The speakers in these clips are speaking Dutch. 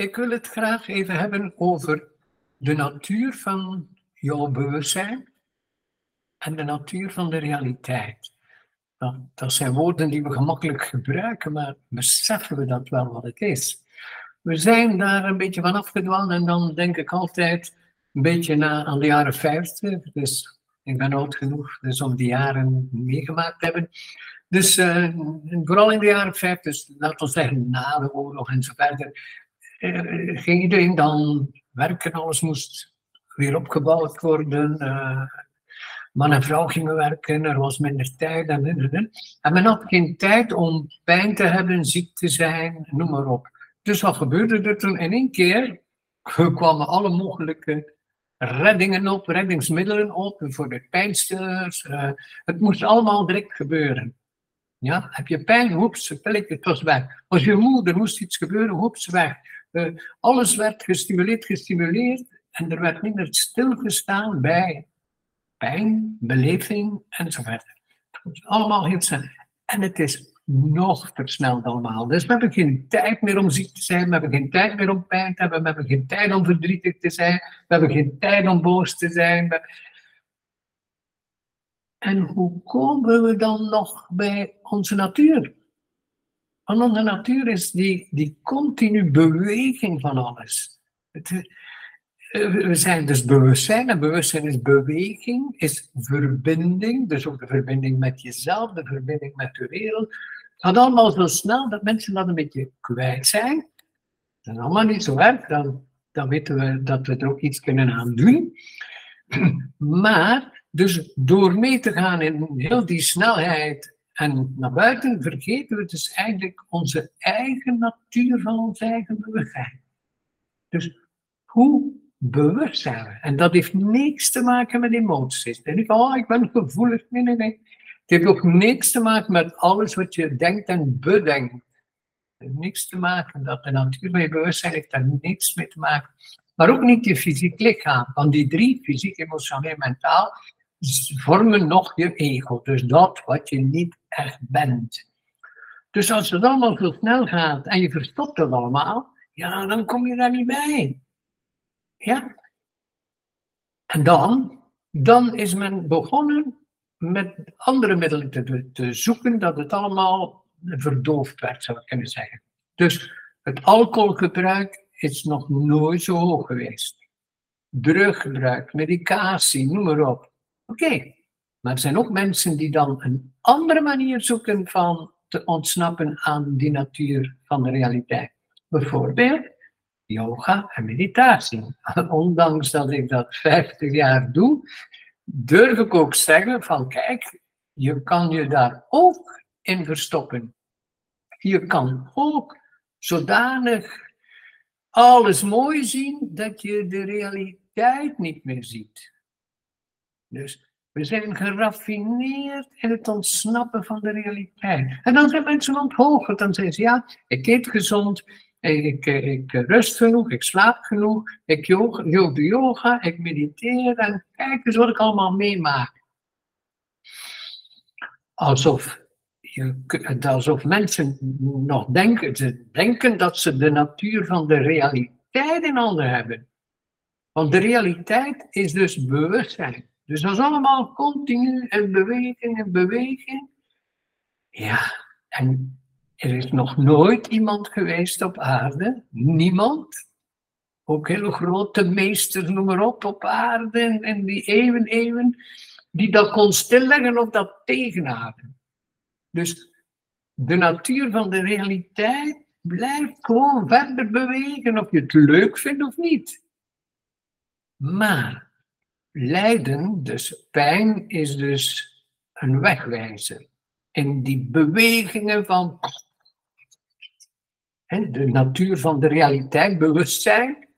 ik wil het graag even hebben over de natuur van jouw bewustzijn en de natuur van de realiteit. Dat, zijn woorden die we gemakkelijk gebruiken, maar beseffen we dat wel wat het is? We zijn daar een beetje van afgedwaald en dan denk ik altijd een beetje na aan de jaren 50. Dus ik ben oud genoeg dus om die jaren meegemaakt hebben. Dus uh, vooral in de jaren 50, dus laten we zeggen na de oorlog en zo verder, uh, ging iedereen dan werken, alles moest weer opgebouwd worden. Uh, man en vrouw gingen werken, er was minder tijd en, en, en men had geen tijd om pijn te hebben, ziek te zijn, noem maar op. Dus wat gebeurde er toen? In één keer kwamen alle mogelijke reddingen op, reddingsmiddelen op, voor de pijnstillers. Uh, het moest allemaal direct gebeuren. Ja, heb je pijn, hoeps, het was weg. Als je moeder moest iets gebeuren, hoeps, weg. Uh, alles werd gestimuleerd, gestimuleerd en er werd meer stilgestaan bij pijn, beleving enzovoort. Het moet allemaal heel snel. En het is nog versneld allemaal. Dus we hebben geen tijd meer om ziek te zijn, we hebben geen tijd meer om pijn te hebben, we hebben geen tijd om verdrietig te zijn, we hebben geen tijd om boos te zijn. En hoe komen we dan nog bij onze natuur? Want onze natuur is die, die continu beweging van alles. Het, eh, we zijn dus bewustzijn en bewustzijn is beweging, is verbinding, dus ook de verbinding met jezelf, de verbinding met de wereld. Het gaat allemaal zo snel dat mensen dat een beetje kwijt zijn. Dat is allemaal niet zo erg, dan, dan weten we dat we er ook iets kunnen aan doen. Maar, dus door mee te gaan in heel die snelheid en naar buiten, vergeten we dus eigenlijk onze eigen natuur van ons eigen bewustzijn. Dus hoe bewust zijn we? En dat heeft niks te maken met emoties. En ik, oh, ik ben gevoelig. Nee, nee, nee. Het heeft ook niks te maken met alles wat je denkt en bedenkt. Het heeft niks te maken. Dat de natuur je bewustzijn heeft daar niks mee te maken. Maar ook niet je fysiek lichaam. Want die drie, fysiek, emotioneel, mentaal, vormen nog je ego. Dus dat wat je niet echt bent. Dus als het allemaal zo snel gaat en je verstopt het allemaal, ja, dan kom je daar niet bij. Ja? En dan, dan is men begonnen met andere middelen te, te zoeken, dat het allemaal verdoofd werd, zou ik kunnen zeggen. Dus het alcoholgebruik is nog nooit zo hoog geweest. Druggebruik, medicatie, noem maar op. Oké, maar er zijn ook mensen die dan een andere manier zoeken van te ontsnappen aan die natuur van de realiteit. Bijvoorbeeld yoga en meditatie. Ondanks dat ik dat 50 jaar doe, durf ik ook zeggen van kijk, je kan je daar ook in verstoppen. Je kan ook zodanig alles mooi zien dat je de realiteit niet meer ziet. Dus we zijn geraffineerd in het ontsnappen van de realiteit. En dan zijn mensen onthoogd. Dan zeggen ze, ja, ik eet gezond, ik, ik, rust genoeg, ik slaap genoeg, ik yoga, yoga, yoga, ik mediteer en kijk eens wat ik allemaal meemaak. Alsof, je, alsof mensen nog denken, ze denken dat ze de natuur van de realiteit in handen hebben. Want de realiteit is dus bewustzijn. Dus dat is allemaal continu en beweging en beweging. Ja, en er is nog nooit iemand geweest op aarde, niemand, ook hele grote meesters, noem maar op, op aarde en die eeuwen, eeuwen, die dat kon stilleggen of dat tegenhouden. Dus de natuur van de realiteit blijft gewoon verder bewegen, of je het leuk vindt of niet. Maar lijden, dus pijn, is dus een wegwijzer. En die bewegingen van de natuur van de realiteit, bewustzijn.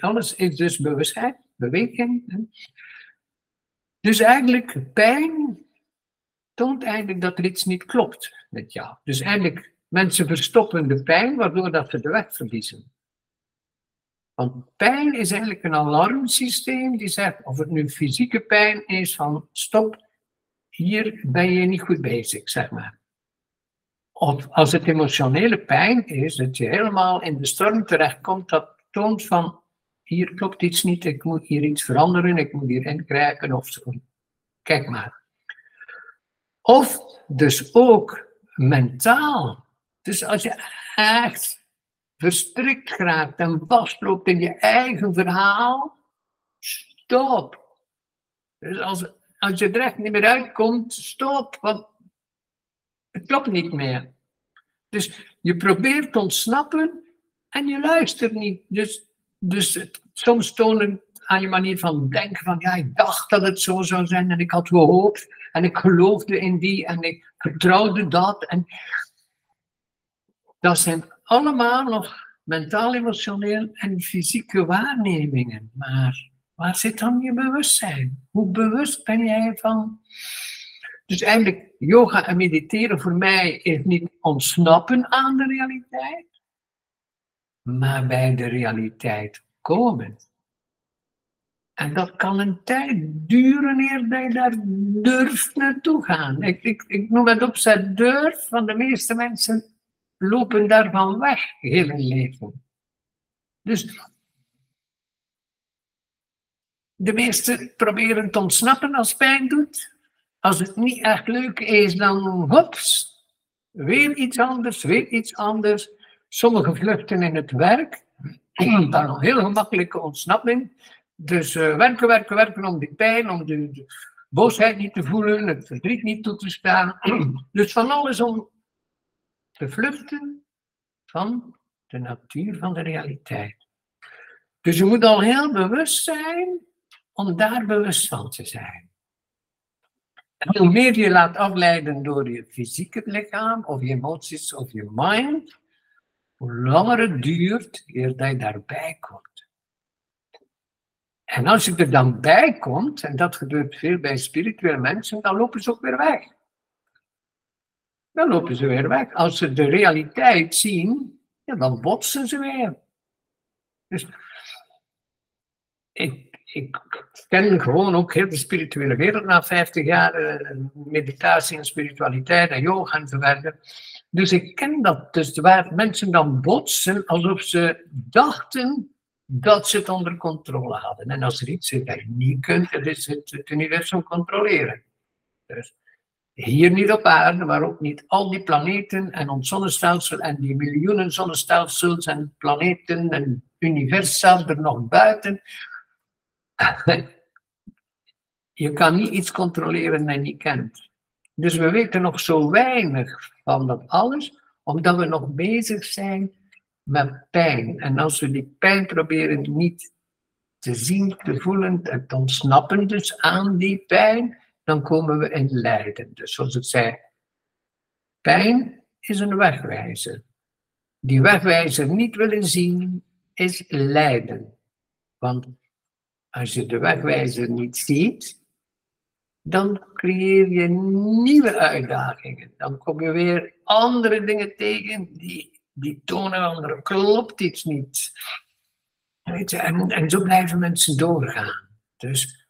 Alles is dus bewustzijn, beweging. Dus eigenlijk, pijn toont eigenlijk dat er iets niet klopt met jou. Dus eigenlijk, mensen verstoppen de pijn, waardoor dat ze de weg verliezen. Want pijn is eigenlijk een alarmsysteem die zegt, of het nu fysieke pijn is, van stop, hier ben je niet goed bezig, zeg maar. Of als het emotionele pijn is, dat je helemaal in de storm terechtkomt, dat toont van hier klopt iets niet, ik moet hier iets veranderen, ik moet hierin krijgen of zo. Kijk maar. Of dus ook mentaal. Dus als je echt verstrikt raakt en vastloopt in je eigen verhaal, stop. Dus als, als je er echt niet meer uitkomt, stop, want het klopt niet meer. Dus je probeert te ontsnappen en je luistert niet. Dus, dus soms tonen aan je manier van denken van ja, ik dacht dat het zo zou zijn en ik had gehoopt en ik geloofde in die en ik vertrouwde dat. En dat zijn allemaal nog mentaal, emotioneel en fysieke waarnemingen. Maar waar zit dan je bewustzijn? Hoe bewust ben jij van? Dus eigenlijk, yoga en mediteren voor mij is niet ontsnappen aan de realiteit, maar bij de realiteit komen. En dat kan een tijd duren eer je daar durft naartoe gaan. Ik, ik, ik noem het opzet durf, want de meeste mensen lopen daarvan weg heel hun leven. Dus de meesten proberen te ontsnappen als pijn doet. Als het niet echt leuk is, dan hops, weer iets anders, weer iets anders. Sommigen vluchten in het werk, dan een heel gemakkelijke ontsnapping. Dus uh, werken, werken, werken om die pijn, om de, de, boosheid niet te voelen, het verdriet niet toe te staan. dus van alles om te vluchten van de natuur van de realiteit. Dus je moet al heel bewust zijn om daar bewust van te zijn. En hoe meer je laat afleiden door je fysieke lichaam, of je emoties, of je mind, hoe langer het duurt eer dat je daarbij komt. En als je er dan bij komt, en dat gebeurt veel bij spirituele mensen, dan lopen ze ook weer weg dan lopen ze weer weg. Als ze de realiteit zien, ja, dan botsen ze weer. Dus ik, ik ken gewoon ook heel de spirituele wereld na 50 jaar eh, meditatie en spiritualiteit en yoga en zo verder. Dus ik ken dat. Dus waar mensen dan botsen alsof ze dachten dat ze het onder controle hadden. En als er iets is dat je niet kunt, dat is het, het universum controleren. Dus hier niet op aarde, maar ook niet al die planeten en ons zonnestelsel en die miljoenen zonnestelsels en planeten en universa er nog buiten. Je kan niet iets controleren dat je niet kent. Dus we weten nog zo weinig van dat alles, omdat we nog bezig zijn met pijn. En als we die pijn proberen niet te zien, te voelen, te ontsnappen dus aan die pijn, dan komen we in lijden. Dus zoals ik zei, pijn is een wegwijzer. Die wegwijzer niet willen zien is lijden. Want als je de wegwijzer niet ziet, dan creëer je nieuwe uitdagingen. Dan kom je weer andere dingen tegen die, die tonen er klopt iets niet. Weet je, en, en zo blijven mensen doorgaan. Dus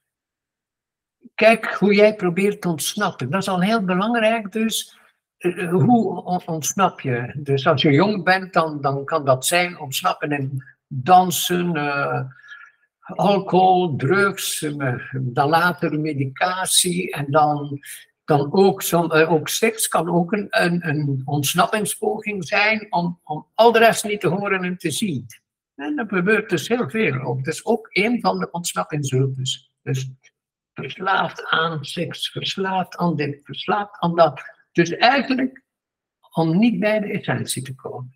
kijk hoe jij probeert te ontsnappen. Dat is al heel belangrijk dus. Eh, eh, hoe ontsnap je? Dus als je jong bent, dan, dan kan dat zijn ontsnappen in dansen, uh, alcohol, drugs, dan later medicatie en dan, dan ook, som, ook seks kan ook een, een, een, ontsnappingspoging zijn om, om al de rest niet te horen en te zien. En dat gebeurt dus heel veel. Dat is ook een van de ontsnappingshulpes. Dus verslaafd aan seks, verslaafd aan dit, verslaafd aan dat. Dus eigenlijk om niet bij de essentie te komen.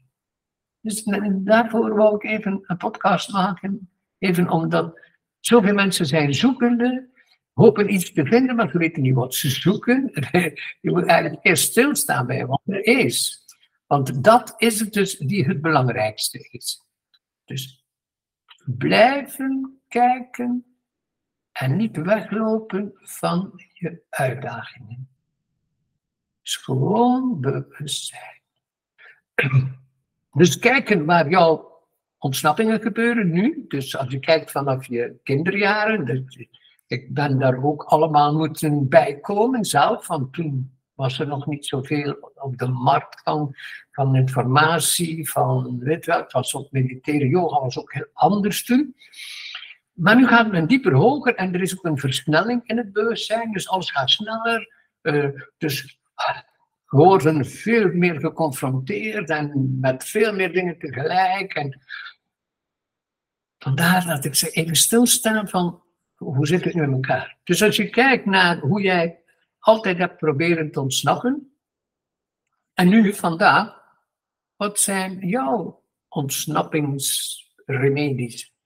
Dus daarvoor wou ik even een podcast maken. Even omdat zoveel mensen zijn zoekende, hopen iets te vinden, maar ze weten niet wat ze zoeken. Je moet eigenlijk eerst stilstaan bij wat er is. Want dat is het dus die het belangrijkste is. Dus blijven kijken en niet weglopen van je uitdagingen. Dus gewoon bewustzijn. Dus kijken waar jouw ontsnappingen gebeuren nu. Dus als je kijkt vanaf je kinderjaren. Ik ben daar ook allemaal moeten bijkomen zelf. Van toen was er nog niet zoveel op de markt van, van informatie, van weet wel, het was ook militaire yoga, was ook heel anders toen. Maar nu gaat men dieper hoger en er is ook een versnelling in het bewustzijn, dus alles gaat sneller. Uh, dus we worden veel meer geconfronteerd en met veel meer dingen tegelijk. En vandaar dat ik ze even stilstaan van hoe zit het nu in elkaar. Dus als je kijkt naar hoe jij altijd hebt proberen te ontsnappen, en nu vandaag, wat zijn jouw ontsnappingsremedies?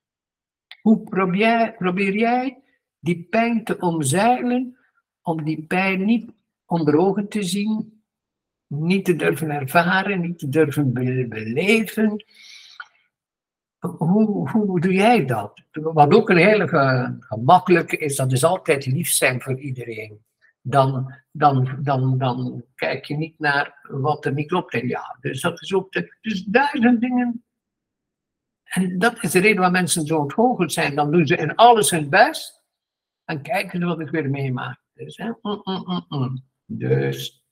Hoe probeer, probeer jij die pijn te omzeilen, om die pijn niet onder ogen te zien, niet te durven ervaren, niet te durven beleven. Hoe, hoe doe jij dat? Wat ook een hele gemakkelijke is, dat is altijd lief zijn voor iedereen. Dan, dan, dan, dan kijk je niet naar wat er niet klopt jou. Dus dat is ook de, dus duizend dingen. En dat is de reden waarom mensen zo ontgoocheld zijn. Dan doen ze in alles hun best en kijken ze wat ik weer meemaak. Dus, hè? Mm, mm, mm, dus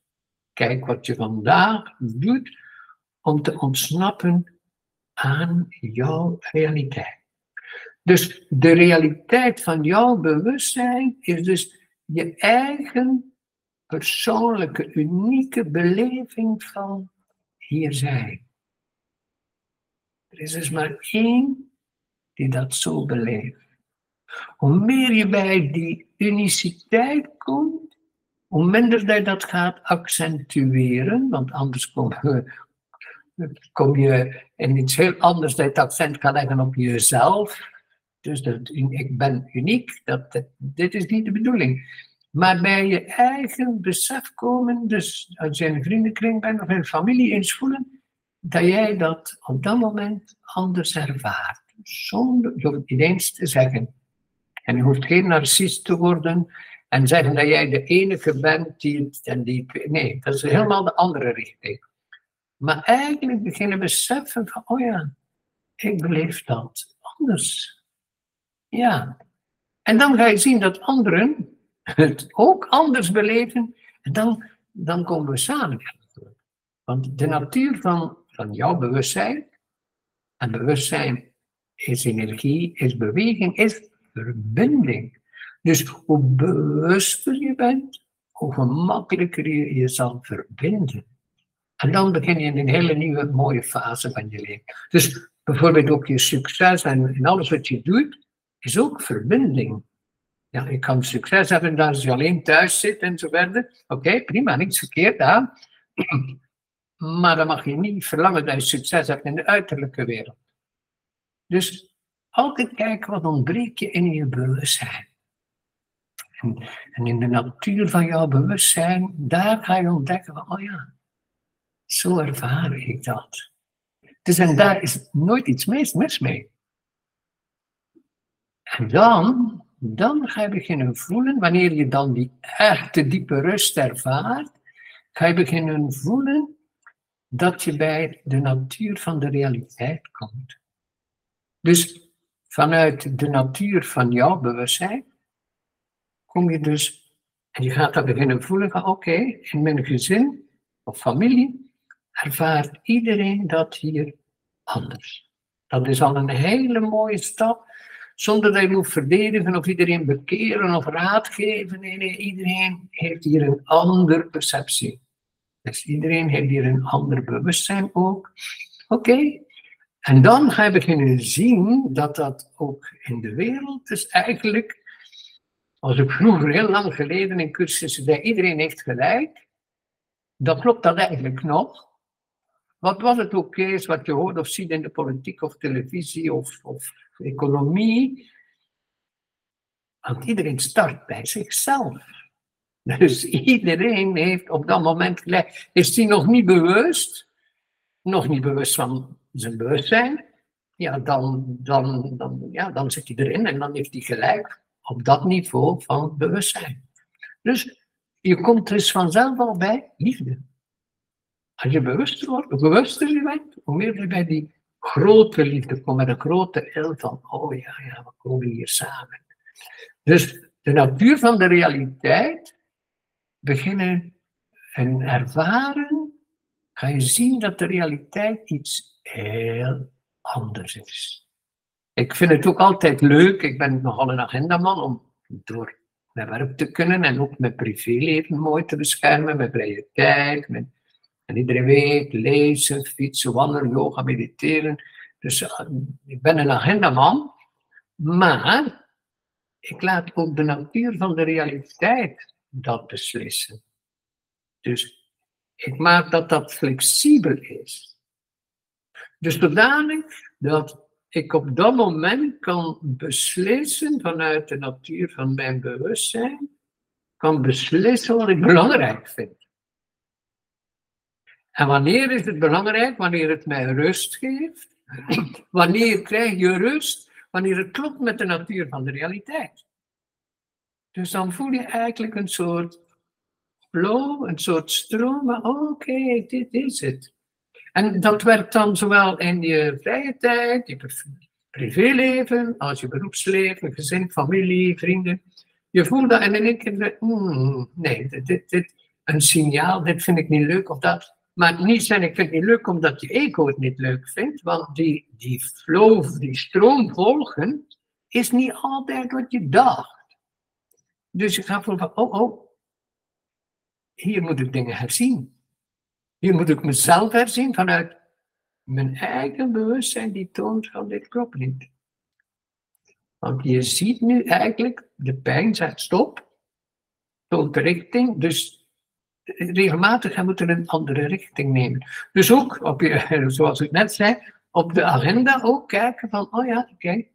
Kijk wat je vandaag doet om te ontsnappen aan jouw realiteit. Dus de realiteit van jouw bewustzijn is dus je eigen persoonlijke, unieke beleving van hier zijn. Er is dus maar één die dat zo beleeft. Hoe meer je bij die uniciteit komt, hoe minder je dat gaat accentueren, want anders kom, kom je in iets heel anders dat je het accent kan leggen op jezelf. Dus dat, ik ben uniek, dat, dit is niet de bedoeling. Maar bij je eigen besef komen, dus als je in een vriendenkring bent of in een familie eens voelen, dat jij dat op dat moment anders ervaart. Zonder je niet eens te zeggen. En je hoeft geen narcist te worden en zeggen dat jij de enige bent die het en die. Nee, dat is helemaal de andere richting. Maar eigenlijk beginnen beseffen van, oh ja, ik beleef dat anders. Ja. En dan ga je zien dat anderen het ook anders beleven. En dan, dan komen we samen. Want de natuur van, van jouw bewustzijn, en bewustzijn is energie, is beweging, is verbinding. Dus hoe bewuster je bent, hoe gemakkelijker je je zal verbinden. En dan begin je in een hele nieuwe mooie fase van je leven. Dus bijvoorbeeld ook je succes en, alles wat je doet, is ook verbinding. Ja, je kan succes hebben als je alleen thuis zit en zo verder. Oké, prima, niks verkeerd aan. Maar dan mag je niet verlangen dat je succes hebt in de uiterlijke wereld. Dus altijd kijken wat ontbreekt je in je bewustzijn. En, in de natuur van jouw bewustzijn, daar ga je ontdekken van, oh ja, zo ervaar ik dat. Dus en daar is nooit iets mis, mee. En dan, dan ga je beginnen voelen, wanneer je dan die echte diepe rust ervaart, ga je beginnen voelen dat je bij de natuur van de realiteit komt. Dus vanuit de natuur van jouw bewustzijn kom je dus, en je gaat dat beginnen voelen van oké, in mijn gezin of familie ervaart iedereen dat hier anders. Dat is al een hele mooie stap, zonder dat je moet verdedigen of iedereen bekeren of raad geven. Nee, nee, iedereen heeft hier een andere perceptie. Dus iedereen heeft hier een ander bewustzijn ook. Oké, En dan ga je beginnen zien dat dat ook in de wereld dus eigenlijk als ik vroeger, heel lang geleden in cursussen zei, iedereen heeft gelijk, dan klopt dat eigenlijk nog. Wat was het ook eens wat je hoort of ziet in de politiek of televisie of, of economie? Want iedereen start bij zichzelf. Dus iedereen heeft op dat moment gelijk. Is hij nog niet bewust, nog niet bewust van zijn bewustzijn, ja, dan, dan, dan, ja, dan zit hij erin en dan heeft hij gelijk op dat niveau van bewustzijn. Dus je komt dus vanzelf al bij liefde. Als je bewuster wordt, hoe bewuster je bent, hoe meer je bij die grote liefde komt, met een grote il van, oh ja, ja, we komen hier samen. Dus de natuur van de realiteit beginnen en ervaren, ga je zien dat de realiteit iets heel anders is. Ik vind het ook altijd leuk, ik ben nogal een agendaman, om door mijn werk te kunnen en ook mijn privéleven mooi te beschermen, mijn vrije tijd, met, en iedere week lezen, fietsen, wandelen, yoga, mediteren. Dus eh, ik ben een agendaman, maar ik laat ook de natuur van de realiteit dat beslissen. Dus ik maak dat dat flexibel is. Dus zodanig dat ik op dat moment kan beslissen vanuit de natuur van mijn bewustzijn, kan beslissen wat ik belangrijk vind. En wanneer is het belangrijk? Wanneer het mij rust geeft. Wanneer krijg je rust? Wanneer het klopt met de natuur van de realiteit. Dus dan voel je eigenlijk een soort flow, een soort stroom, maar oké, dit is het. En dat werkt dan zowel in je vrije tijd, je privéleven, als je beroepsleven, gezin, familie, vrienden. Je voelt dat en dan denk je, hmm, nee, dit, dit, een signaal, dit vind ik niet leuk of dat. Maar niet zijn, ik vind het niet leuk omdat je ego het niet leuk vindt, want die, die flow, die stroom volgen, is niet altijd wat je dacht. Dus je gaat voelen van, oh, oh, hier moet ik dingen herzien. Hier moet ik mezelf herzien vanuit mijn eigen bewustzijn die toont van dit klopt niet. Want je ziet nu eigenlijk, de pijn zegt stop, toont de richting, dus regelmatig gaan we een andere richting nemen. Dus ook, op je, zoals ik net zei, op de agenda ook kijken van, oh ja, oké,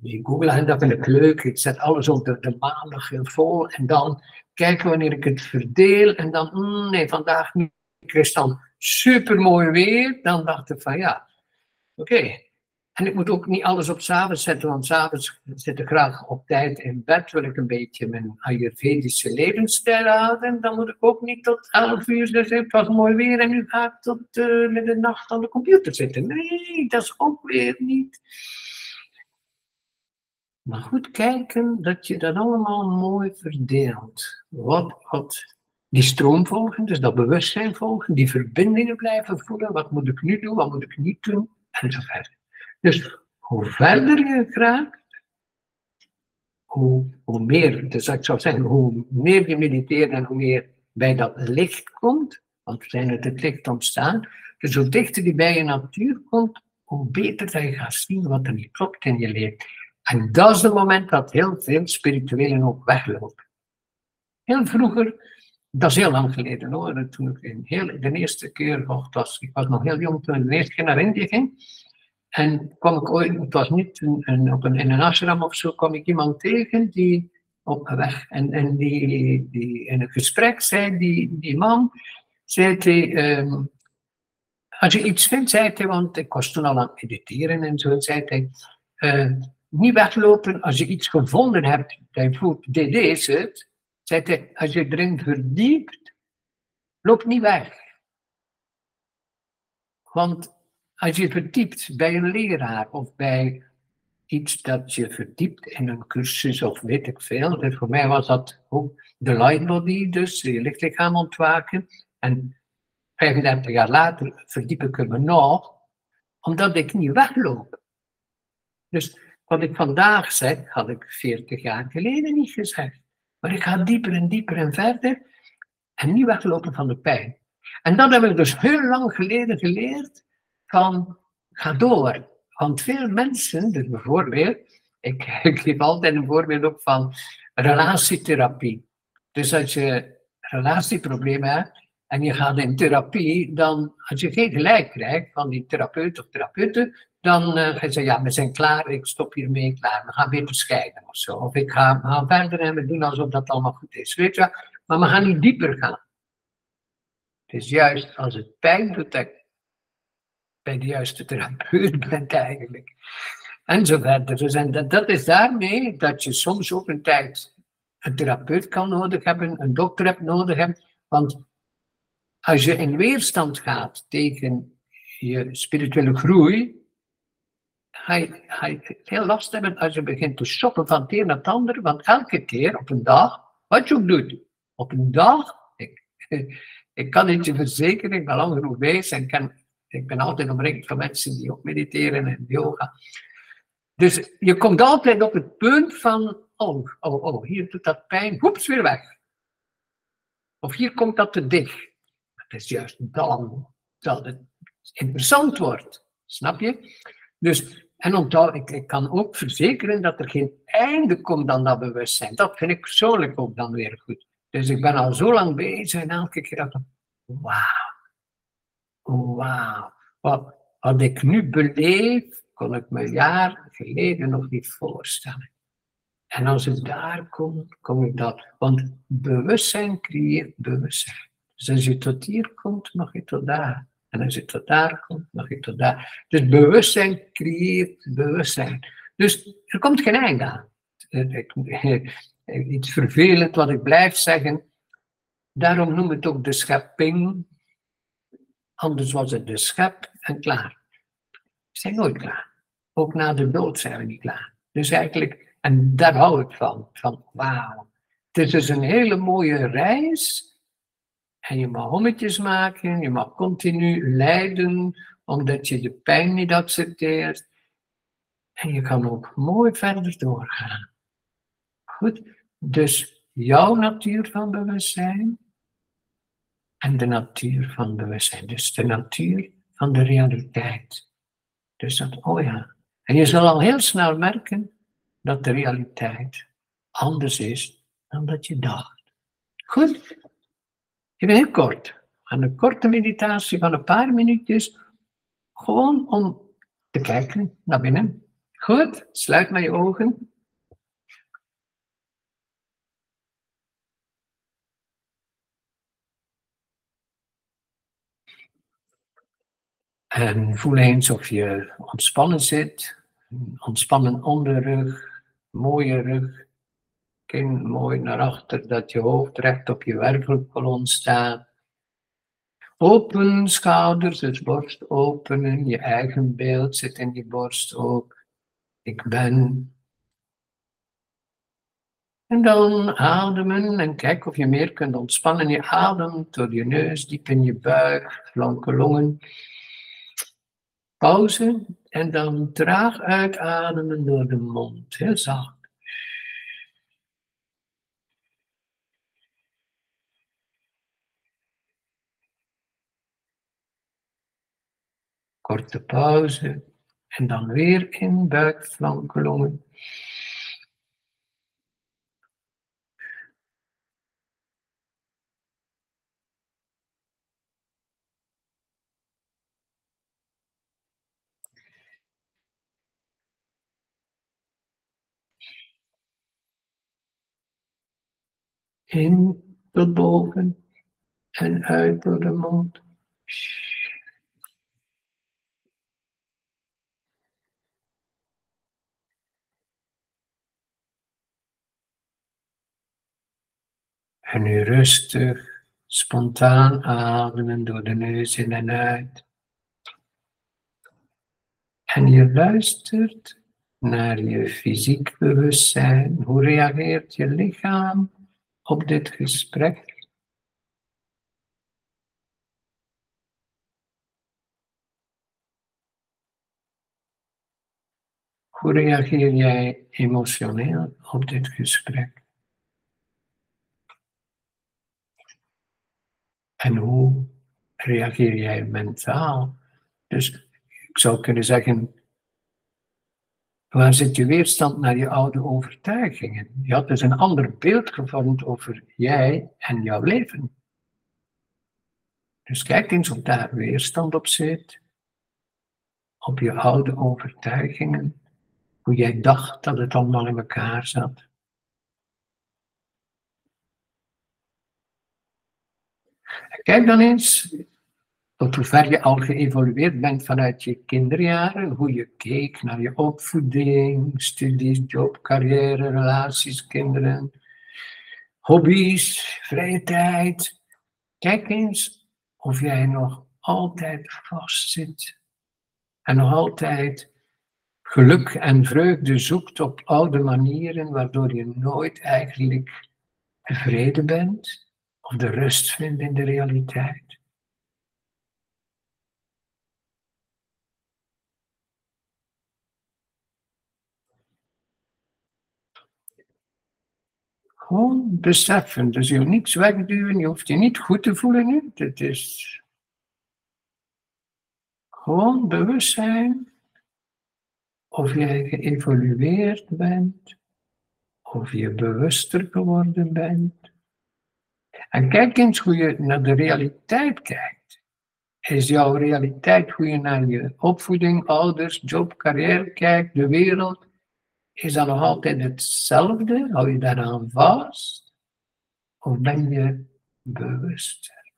die Google-agenda vind ik leuk, ik zet alles op de, de maandag vol en dan kijken wanneer ik het verdeel en dan, mm, nee, vandaag niet. Ik dan super mooi weer, dan dacht ik van ja, oké. En ik moet ook niet alles op s'avonds zetten, want s'avonds zit ik graag op tijd in bed, wil ik een beetje mijn Ayurvedische levensstijl houden. Dan moet ik ook niet tot 11 uur zeggen, het was mooi weer en nu ga ik tot uh, de nacht aan de computer zitten. Nee, dat is ook weer niet. Maar goed kijken dat je dat allemaal mooi verdeelt. Wat, wat die stroom volgen, dus dat bewustzijn volgen, die verbindingen blijven voelen. Wat moet ik nu doen, wat moet ik niet doen, en zo verder. Dus hoe verder je raakt, hoe, hoe meer, dus ik zou zeggen, hoe meer je mediteert en hoe meer bij dat licht komt, want we zijn uit het licht ontstaan, dus hoe dichter die bij je natuur komt, hoe beter je gaat zien wat er niet klopt in je leven. En dat is het moment dat heel veel spirituelen ook weglopen. Heel vroeger, dat is heel lang geleden hoor, toen ik heel, de eerste keer, was, ik was nog heel jong toen ik de eerste keer naar Indië ging. En kwam ik ooit, het was niet op een, in een ashram of zo, kwam ik iemand tegen die op weg. En, en die, die in een gesprek zei die, die man, zei hij, um, als je iets vindt, zei hij, want ik was toen al aan het mediteren en zo, zei hij, uh, niet weglopen als je iets gevonden hebt, voelt, dit is het. Zet hij, als je erin verdiept, loop niet weg. Want als je verdiept bij een leraar of bij iets dat je verdiept in een cursus of weet ik veel. Dus voor mij was dat ook de light body, dus je lichtlichaam ontwaken. En 35 jaar later verdiep ik me nog, omdat ik niet wegloop. Dus wat ik vandaag zeg, had ik 40 jaar geleden niet gezegd. Maar ik ga dieper en dieper en verder en niet weglopen van de pijn. En dat heb ik dus heel lang geleden geleerd van ga door. Want veel mensen, dus bijvoorbeeld, ik, ik geef altijd een voorbeeld op van relatietherapie. Dus als je relatieproblemen hebt en je gaat in therapie, dan als je geen gelijk krijgt van die therapeut of therapeuten, dan uh, ga je zeggen, ja, we zijn klaar, ik stop hiermee, klaar, we gaan weer scheiden of zo. Of ik ga, gaan verder en we doen alsof dat allemaal goed is, weet je Maar we gaan niet dieper gaan. Het is juist als het pijn doet dat bij de juiste therapeut bent eigenlijk. En zo verder. Dus en dat, dat is daarmee dat je soms ook een tijd een therapeut kan nodig hebben, een dokter hebt nodig hebben. Want als je in weerstand gaat tegen je spirituele groei, hij, hij heel last hebben als je begint te shoppen van het een naar het ander, want elke keer op een dag, wat je ook doet, op een dag, ik, ik kan het je verzekeren, ik ben lang genoeg bezig en kan, ik ben altijd omringd van mensen die ook mediteren en yoga. Dus je komt altijd op het punt van, oh, oh, oh, hier doet dat pijn, hoeps, weer weg. Of hier komt dat te dicht. Het is juist dan dat het interessant wordt. Snap je? Dus, en onthoud, ik, ik kan ook verzekeren dat er geen einde komt aan dat bewustzijn. Dat vind ik persoonlijk ook dan weer goed. Dus ik ben al zo lang bezig en elke keer dat wauw, wauw. Wat, wat ik nu beleef, kon ik me jaar geleden nog niet voorstellen. En als het daar komt, kom ik dat. Want bewustzijn creëert bewustzijn. Dus als je tot hier komt, mag je tot daar. En als je tot daar mag je tot daar. Dus bewustzijn creëert bewustzijn. Dus er komt geen einde aan. Iets vervelend wat ik blijf zeggen. Daarom noem ik het ook de schepping. Anders was het de schep en klaar. We zijn nooit klaar. Ook na de dood zijn we niet klaar. Dus eigenlijk en daar hou ik van. Van wauw. Het is dus een hele mooie reis. En je mag hommetjes maken, je mag continu lijden, omdat je de pijn niet accepteert. En je kan ook mooi verder doorgaan. Goed, dus jouw natuur van bewustzijn en de natuur van bewustzijn. Dus de natuur van de realiteit. Dus dat, oh ja. En je zal al heel snel merken dat de realiteit anders is dan dat je dacht. Goed? Even heel kort. Aan een korte meditatie van een paar minuutjes. Gewoon om te kijken naar binnen. Goed, sluit maar je ogen. En voel eens of je ontspannen zit. Ontspannen onderrug, mooie rug, kin mooi naar achter, dat je hoofd recht op je wervelkolom staat. Open schouders, dus borst openen, je eigen beeld zit in je borst ook. Ik ben. En dan ademen en kijk of je meer kunt ontspannen. Je ademt door je neus, diep in je buik, flanke longen. Pauze en dan traag uitademen door de mond, heel zacht. Korte pauze en dan weer in buik, flanken, longen. In tot boven en uit door de mond. En nu rustig, spontaan ademen door de neus in en uit. En je luistert naar je fysiek bewustzijn. Hoe reageert je lichaam op dit gesprek? Hoe reageer jij emotioneel op dit gesprek? En hoe reageer jij mentaal? Dus ik zou kunnen zeggen, waar zit je weerstand naar je oude overtuigingen? Je had dus een ander beeld gevormd over jij en jouw leven. Dus kijk eens of daar weerstand op zit, op je oude overtuigingen, hoe jij dacht dat het allemaal in elkaar zat. Kijk dan eens tot hoe ver je al geëvolueerd bent vanuit je kinderjaren, hoe je keek naar je opvoeding, studies, job, carrière, relaties, kinderen, hobby's, vrije tijd. Kijk eens of jij nog altijd vastzit en nog altijd geluk en vreugde zoekt op oude manieren, waardoor je nooit eigenlijk tevreden bent. Of de rust vindt in de realiteit. Gewoon beseffen. Dus je hoeft niets wegduwen, je hoeft je niet goed te voelen nu. Het is gewoon bewustzijn of jij geëvolueerd bent, of je bewuster geworden bent. En kijk eens hoe je naar de realiteit kijkt. Is jouw realiteit hoe je naar je opvoeding, ouders, job, carrière kijkt, de wereld? Is dat nog altijd hetzelfde? Hou je daaraan vast? Of ben je bewuster?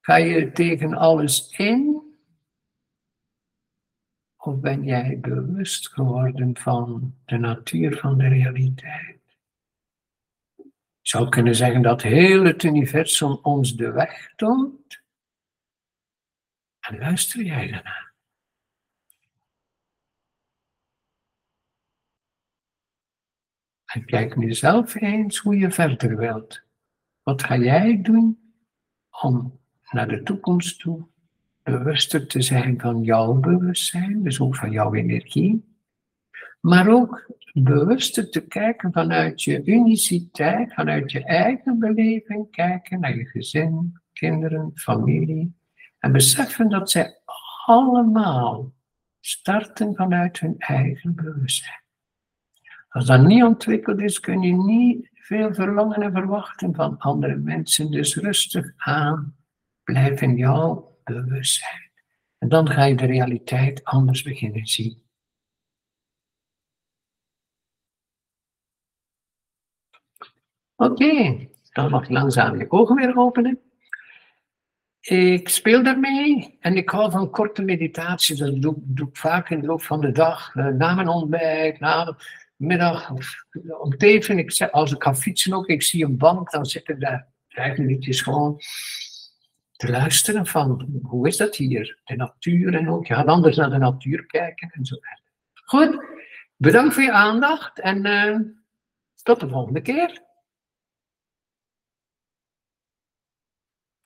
Ga je tegen alles in? Of ben jij bewust geworden van de natuur van de realiteit? Zou kunnen zeggen dat heel het universum ons de weg toont. En luister jij daarna? En kijk nu zelf eens hoe je verder wilt. Wat ga jij doen om naar de toekomst toe bewuster te zijn van jouw bewustzijn, dus ook van jouw energie. Maar ook bewuster te kijken vanuit je uniciteit, vanuit je eigen beleving, kijken naar je gezin, kinderen, familie. En beseffen dat zij allemaal starten vanuit hun eigen bewustzijn. Als dat niet ontwikkeld is, kun je niet veel verlangen en verwachten van andere mensen. Dus rustig aan, blijf in jouw bewustzijn. En dan ga je de realiteit anders beginnen zien. Oké, dan mag je langzaam je ogen weer openen. Ik speel daarmee en ik hou van korte meditaties. Dat doe, ik vaak in de loop van de dag, eh, na mijn ontbijt, na de middag, om te even. Ik, als ik ga fietsen ook, ik zie een bank, dan zit ik daar vijf minuutjes gewoon te luisteren van hoe is dat hier, de natuur en ook. Je gaat anders naar de natuur kijken en zo Goed, bedankt voor je aandacht en uh, tot de volgende keer.